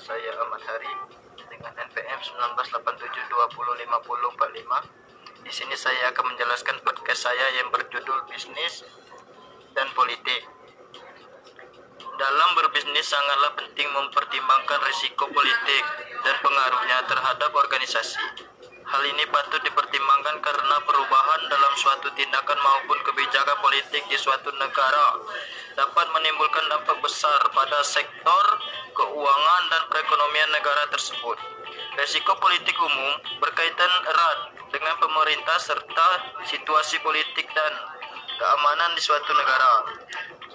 saya Ahmad Hari dengan NPM 1987205045. Di sini saya akan menjelaskan podcast saya yang berjudul Bisnis dan Politik. Dalam berbisnis sangatlah penting mempertimbangkan risiko politik dan pengaruhnya terhadap organisasi. Hal ini patut dipertimbangkan karena perubahan dalam suatu tindakan maupun kebijakan politik di suatu negara dapat menimbulkan dampak besar pada sektor keuangan dan perekonomian negara tersebut. Risiko politik umum berkaitan erat dengan pemerintah serta situasi politik dan keamanan di suatu negara.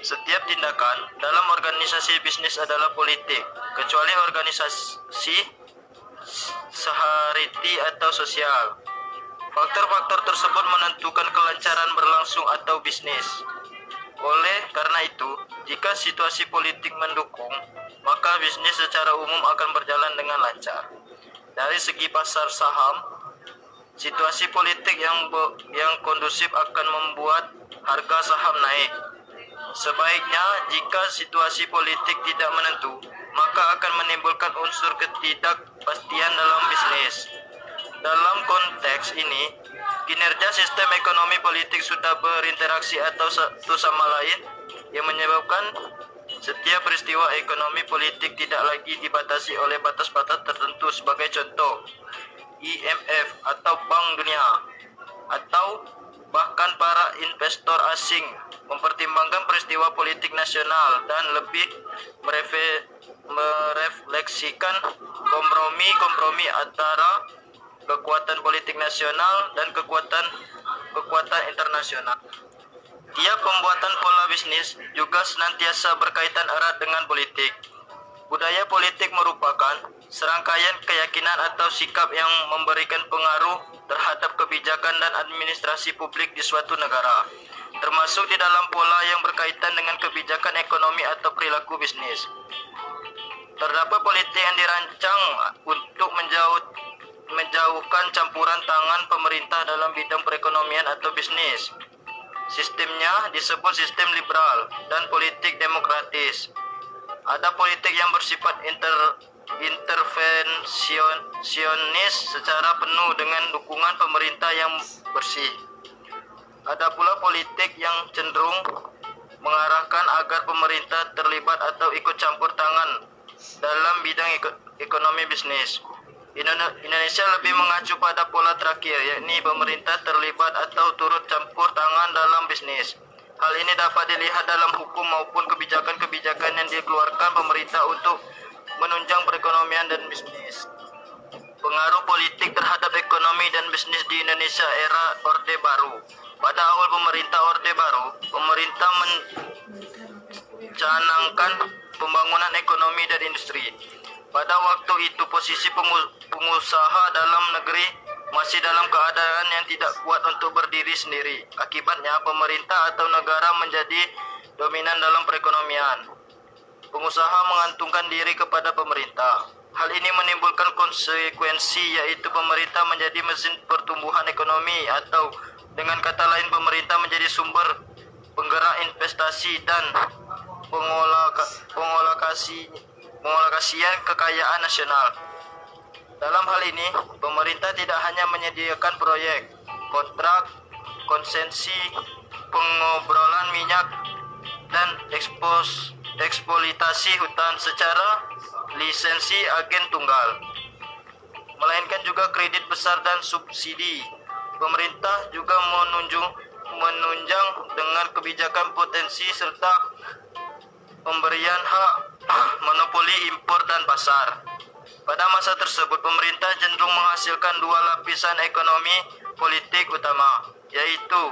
Setiap tindakan dalam organisasi bisnis adalah politik, kecuali organisasi sehariti atau sosial. Faktor-faktor tersebut menentukan kelancaran berlangsung atau bisnis. Oleh karena itu, jika situasi politik mendukung, maka bisnis secara umum akan berjalan dengan lancar. Dari segi pasar saham, situasi politik yang yang kondusif akan membuat harga saham naik. Sebaiknya jika situasi politik tidak menentu, maka akan menimbulkan unsur ketidakpastian dalam bisnis. Dalam konteks ini, kinerja sistem ekonomi politik sudah berinteraksi atau satu sama lain yang menyebabkan setiap peristiwa ekonomi politik tidak lagi dibatasi oleh batas-batas tertentu sebagai contoh IMF atau Bank Dunia atau bahkan para investor asing mempertimbangkan peristiwa politik nasional dan lebih merefleksikan kompromi-kompromi antara kekuatan politik nasional dan kekuatan kekuatan internasional. Tiap pembuatan pola bisnis juga senantiasa berkaitan erat dengan politik. Budaya politik merupakan serangkaian keyakinan atau sikap yang memberikan pengaruh terhadap kebijakan dan administrasi publik di suatu negara, termasuk di dalam pola yang berkaitan dengan kebijakan ekonomi atau perilaku bisnis. Terdapat politik yang dirancang untuk menjauhkan campuran tangan pemerintah dalam bidang perekonomian atau bisnis. Sistemnya disebut sistem liberal dan politik demokratis. Ada politik yang bersifat inter, intervensionis secara penuh dengan dukungan pemerintah yang bersih. Ada pula politik yang cenderung mengarahkan agar pemerintah terlibat atau ikut campur tangan dalam bidang ekonomi bisnis. Indonesia lebih mengacu pada pola terakhir, yakni pemerintah terlibat atau turut campur tangan dalam bisnis. Hal ini dapat dilihat dalam hukum maupun kebijakan-kebijakan yang dikeluarkan pemerintah untuk menunjang perekonomian dan bisnis. Pengaruh politik terhadap ekonomi dan bisnis di Indonesia era Orde Baru. Pada awal pemerintah Orde Baru, pemerintah mencanangkan pembangunan ekonomi dan industri. Pada waktu itu posisi pengusaha dalam negeri masih dalam keadaan yang tidak kuat untuk berdiri sendiri. Akibatnya pemerintah atau negara menjadi dominan dalam perekonomian. Pengusaha mengantungkan diri kepada pemerintah. Hal ini menimbulkan konsekuensi yaitu pemerintah menjadi mesin pertumbuhan ekonomi atau dengan kata lain pemerintah menjadi sumber penggerak investasi dan pengolokasi pengolokasian kekayaan nasional. Dalam hal ini, pemerintah tidak hanya menyediakan proyek, kontrak, konsensi, pengobrolan minyak, dan ekspos, eksploitasi hutan secara lisensi agen tunggal, melainkan juga kredit besar dan subsidi. Pemerintah juga menunjuk menunjang dengan kebijakan potensi serta pemberian hak monopoli impor dan pasar. Pada masa tersebut, pemerintah cenderung menghasilkan dua lapisan ekonomi politik utama, yaitu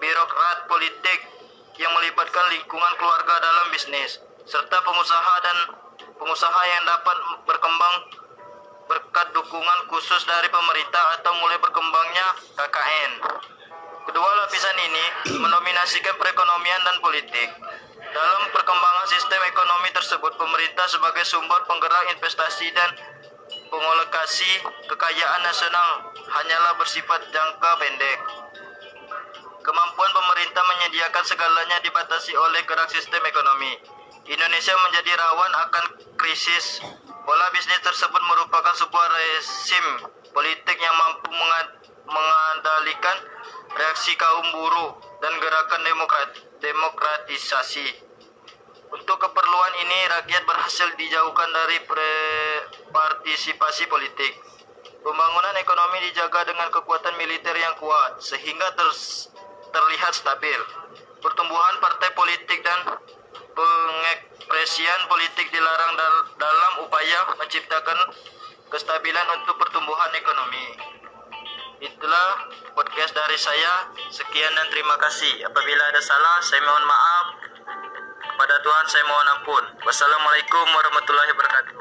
birokrat politik yang melibatkan lingkungan keluarga dalam bisnis, serta pengusaha dan pengusaha yang dapat berkembang berkat dukungan khusus dari pemerintah atau mulai berkembangnya KKN. Kedua lapisan ini mendominasikan perekonomian dan politik. Dalam perkembangan sistem ekonomi tersebut, pemerintah sebagai sumber penggerak investasi dan pengolokasi kekayaan nasional hanyalah bersifat jangka pendek. Kemampuan pemerintah menyediakan segalanya dibatasi oleh gerak sistem ekonomi. Indonesia menjadi rawan akan krisis. Pola bisnis tersebut merupakan sebuah resim politik yang mampu mengendalikan reaksi kaum buruh dan gerakan demokrat demokratisasi. Untuk keperluan ini, rakyat berhasil dijauhkan dari partisipasi politik. Pembangunan ekonomi dijaga dengan kekuatan militer yang kuat, sehingga ter terlihat stabil. Pertumbuhan partai politik dan pengekspresian politik dilarang dal dalam upaya menciptakan kestabilan untuk pertumbuhan ekonomi. Itulah podcast dari saya. Sekian dan terima kasih. Apabila ada salah, saya mohon maaf. Kepada Tuhan saya mohon ampun. Wassalamualaikum warahmatullahi wabarakatuh.